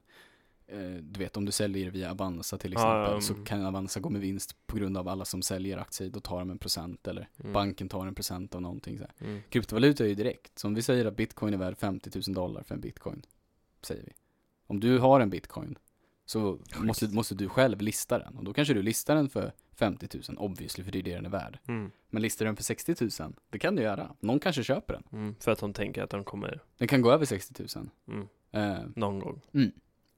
eh, du vet om du säljer via Avanza till exempel, ja, så mm. kan Avanza gå med vinst på grund av alla som säljer aktier, då tar de en procent eller Mm. banken tar en procent av någonting. Så. Mm. Kryptovaluta är ju direkt, så om vi säger att bitcoin är värd 50 000 dollar för en bitcoin, säger vi. Om du har en bitcoin så måste, måste du själv lista den och då kanske du listar den för 50 000, obviously, för det är det den är värd. Mm. Men listar den för 60 000, det kan du göra. Någon kanske köper den. Mm. För att de tänker att de kommer Den kan gå över 60 000. mm. Eh, någon gång.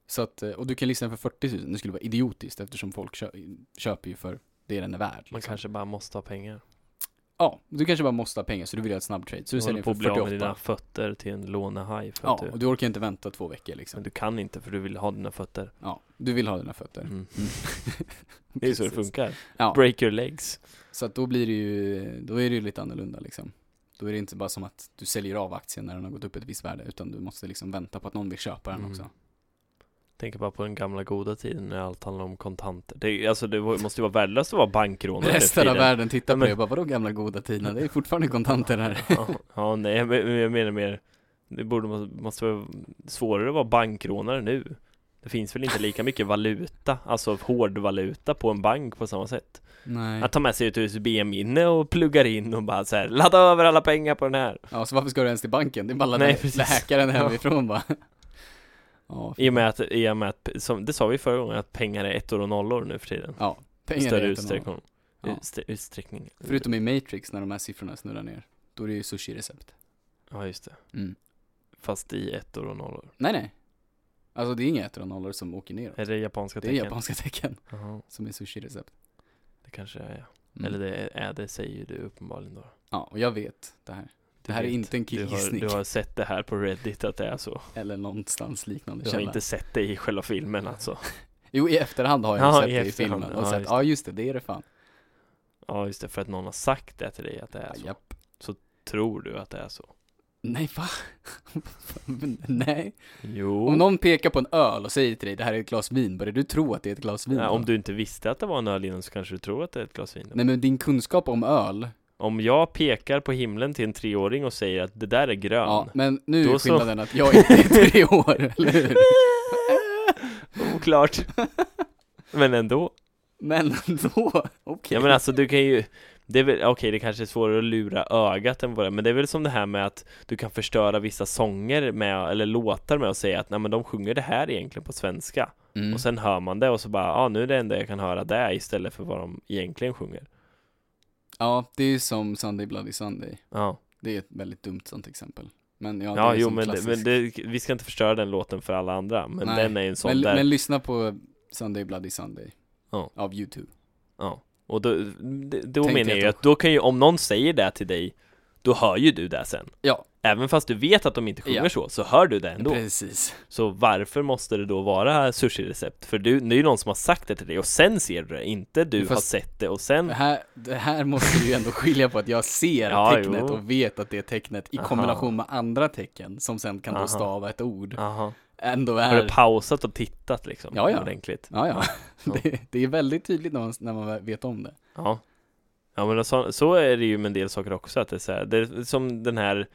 så att, eh, och du kan lista den för 40 000. Det skulle vara idiotiskt eftersom folk kö köper ju för det den är värd. Man liksom. kanske bara måste ha pengar. Ja, du kanske bara måste ha pengar så du vill göra ett snabbtrade. Så Du du säljer håller den på för att bli av med 48. dina fötter till en lånehaj för Ja, att du, och du orkar inte vänta två veckor liksom. men du kan inte för du vill ha dina fötter. Ja, du vill ha dina fötter. Mm. Mm. Det är så det funkar. Ja, Break your legs. så att då blir det ju, då är det ju lite annorlunda liksom. Då är det inte bara som att du säljer av aktien när den har gått upp ett visst värde, utan du måste liksom vänta på att någon vill köpa den Mm. också. Tänker bara på den gamla goda tiden när allt handlade om kontanter. Det, alltså det måste ju vara värdelöst att vara bankrånare Resten av tiden. världen tittar på men- det och bara, vadå gamla goda tiderna? Det är fortfarande kontanter här. ja, ja, nej, jag menar mer Det borde måste, vara svårare att vara bankrånare nu Det finns väl inte lika mycket valuta, alltså hårdvaluta på en bank på samma sätt Nej. Att ta med sig ett USB-minne och pluggar in och bara så här, ladda över alla pengar på den här Ja, så varför ska du ens till banken? Det är bara att ladda hacka den hemifrån bara. Ja, I och med att, i och med att som, det sa vi förra gången, att pengar är ettor och nollor nu för tiden ja, pengar större är utsträckning, Ja. utstr- utsträckning Förutom i Matrix när de här siffrorna snurrar ner. Då är det ju sushi-recept. Ja just det, Mm. fast i ettor och nollor Nej, nej. Alltså det är inga ettor och nollor som åker ner. Är det japanska Det är tecken? japanska tecken Jaha, som är sushi-recept. det kanske är ja. Mm. Eller det är det säger ju du uppenbarligen då Ja, och jag vet det här. Det här är inte en du har, killgissning. du har sett det här på Reddit att det är så Eller någonstans liknande Du har källa. inte sett det i själva filmen alltså Jo, i efterhand har jag Ja, sett i det i filmen. Och Ja, sett, just ja just det, det är det fan. Ja just det, för att någon har sagt det till dig att det är Ja, så japp. Tror du att det är så? Nej, va? Nej. Jo Om någon pekar på en öl och säger till dig det här är ett glas vin, börjar du tro att det är ett glas vin Nej? Om du inte visste att det var en öl innan så kanske du tror att det är ett glas vin Nej men din kunskap om öl, Om jag pekar på himlen till en treåring och säger att det där är grön ja men nu är Då så- skillnaden att jag inte är tre år, eller hur? Oklart Men ändå Men då, okej. Ja men alltså du kan ju det är väl, okej det kanske är svårare att lura ögat än vad det men det är väl som det här med att du kan förstöra vissa sånger med, eller låtar med att säga att nej men de sjunger det här egentligen på svenska Mm. och sen hör man det och så bara, ja ah, nu är det enda jag kan höra det istället för vad de egentligen sjunger Ja, det är som Sunday Bloody Sunday. Ja, Det är ett väldigt dumt sånt exempel. Men ja, Ja, det är jo men, det, men det, vi ska inte förstöra den låten för alla andra Men Nej, den är en sån men, där men lyssna på Sunday Bloody Sunday. Ja. Av YouTube. Ja, och då, då Tänk menar jag att då kan ju, om någon säger det till dig Då hör ju du det sen Ja. Även fast du vet att de inte sjunger Ja. så, så hör du det ändå Precis. Så varför måste det då vara sushi-recept? För du, det är ju någon som har sagt det till dig och sen ser du det, inte du har Fast- sett det och sen Det här, det här måste du ju ändå skilja på att jag ser Ja, tecknet jo. och vet att det är tecknet i Aha. kombination med andra tecken som sen kan Aha. då stava ett ord. Aha. Ändå Har är... du pausat och tittat liksom? Ja, ja. Ordentligt? Ja, ja. Ja. Det, det är väldigt tydligt när man, när man vet om det. Ja Ja men så, så är det ju med en del saker också att det är så här, det är som den här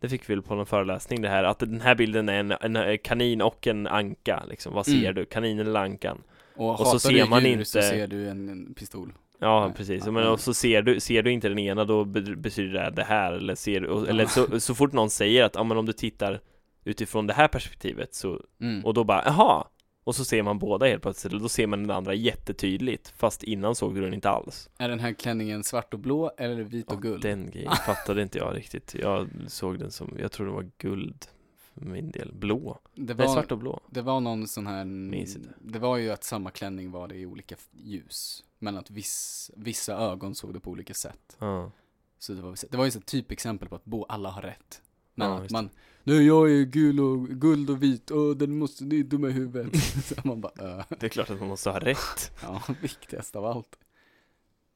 Det fick vi väl på någon föreläsning det här att den här bilden är en, en kanin och en anka liksom, vad ser Mm. du? Kaninen eller ankan? Och, Och så ser man djur inte- så ser du en, en pistol. Ja Nej. precis, men och så ser du, ser du inte den ena då be- betyder det det här eller ser du, eller så, så fort någon säger att ja men om du tittar utifrån det här perspektivet så, Mm. och då bara jaha och så ser man båda helt plötsligt, och då ser man den andra jättetydligt Fast innan såg du den inte alls Är den här klänningen svart och blå eller vit och Ja, guld? Den grejen fattade inte jag riktigt Jag såg den som, jag tror det var guld för min del, blå Det Nej, var, svart och blå det var någon sån här, Minns inte. det var ju att samma klänning var det i olika ljus. Men att viss, vissa ögon såg det på olika sätt. Ja, Så det var, det var ju ett typexempel på att bo, alla har rätt. Men Ja, att man, nej jag är gul och, guld och vit, och den måste, ni är dumma i huvudet. så man bara, äh. det är klart att man måste ha rätt ja, viktigast av allt.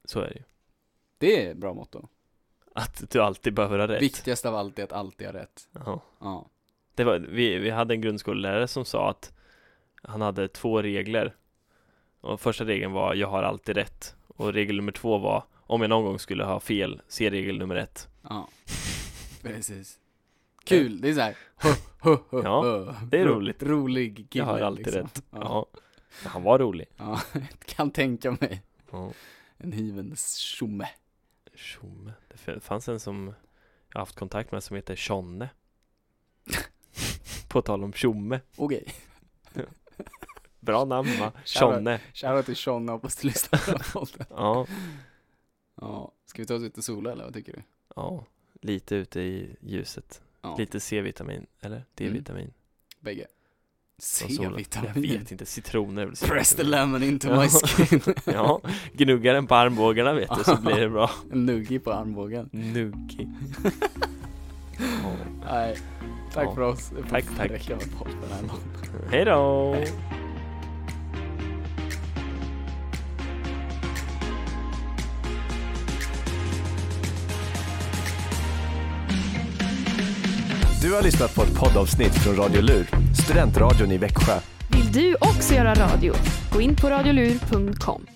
Så är det ju Det är ett bra motto. Att du alltid behöver ha rätt Viktigast av allt är att alltid ha rätt. Ja Ja. Det var, vi, vi hade en grundskollärare som sa att han hade två regler. Och första regeln var jag har alltid rätt. Och regel nummer två var om jag någon gång skulle ha fel, se regel nummer ett. Ja. Precis. Kul, det är såhär, Ja, det är Ro- roligt. Rolig kille Jag har alltid liksom. rätt. Ja. Ja. Han var rolig. ja. kan tänka mig. Ja. En hyvens tjomme. Tjomme. Det fanns en som jag haft kontakt med som heter Tjonne. På tal om tjomme. Okej, Bra namn va? Tjonne. shoutout till Sean, hoppas du lyssnar på den podden. Ja. Ja, ska vi ta oss ut och sola eller vad tycker du? Ja. Lite ute i ljuset. Ja, Lite C-vitamin. Eller D-vitamin. bägge. Och sola. C-vitamin. Jag vet inte, citroner är väl Press the C-vitamin. lemon into Ja. my skin. Ja, gnugga den på armbågarna vet du så blir det bra nuggi på armbågen. Nuggi ja. Nej, tack Ja. för oss. Tack, tack. Hej då! Du har lyssnat på ett poddavsnitt från Radio Lur, studentradion i Växjö. Vill du också göra radio? Gå in på radiolur.com.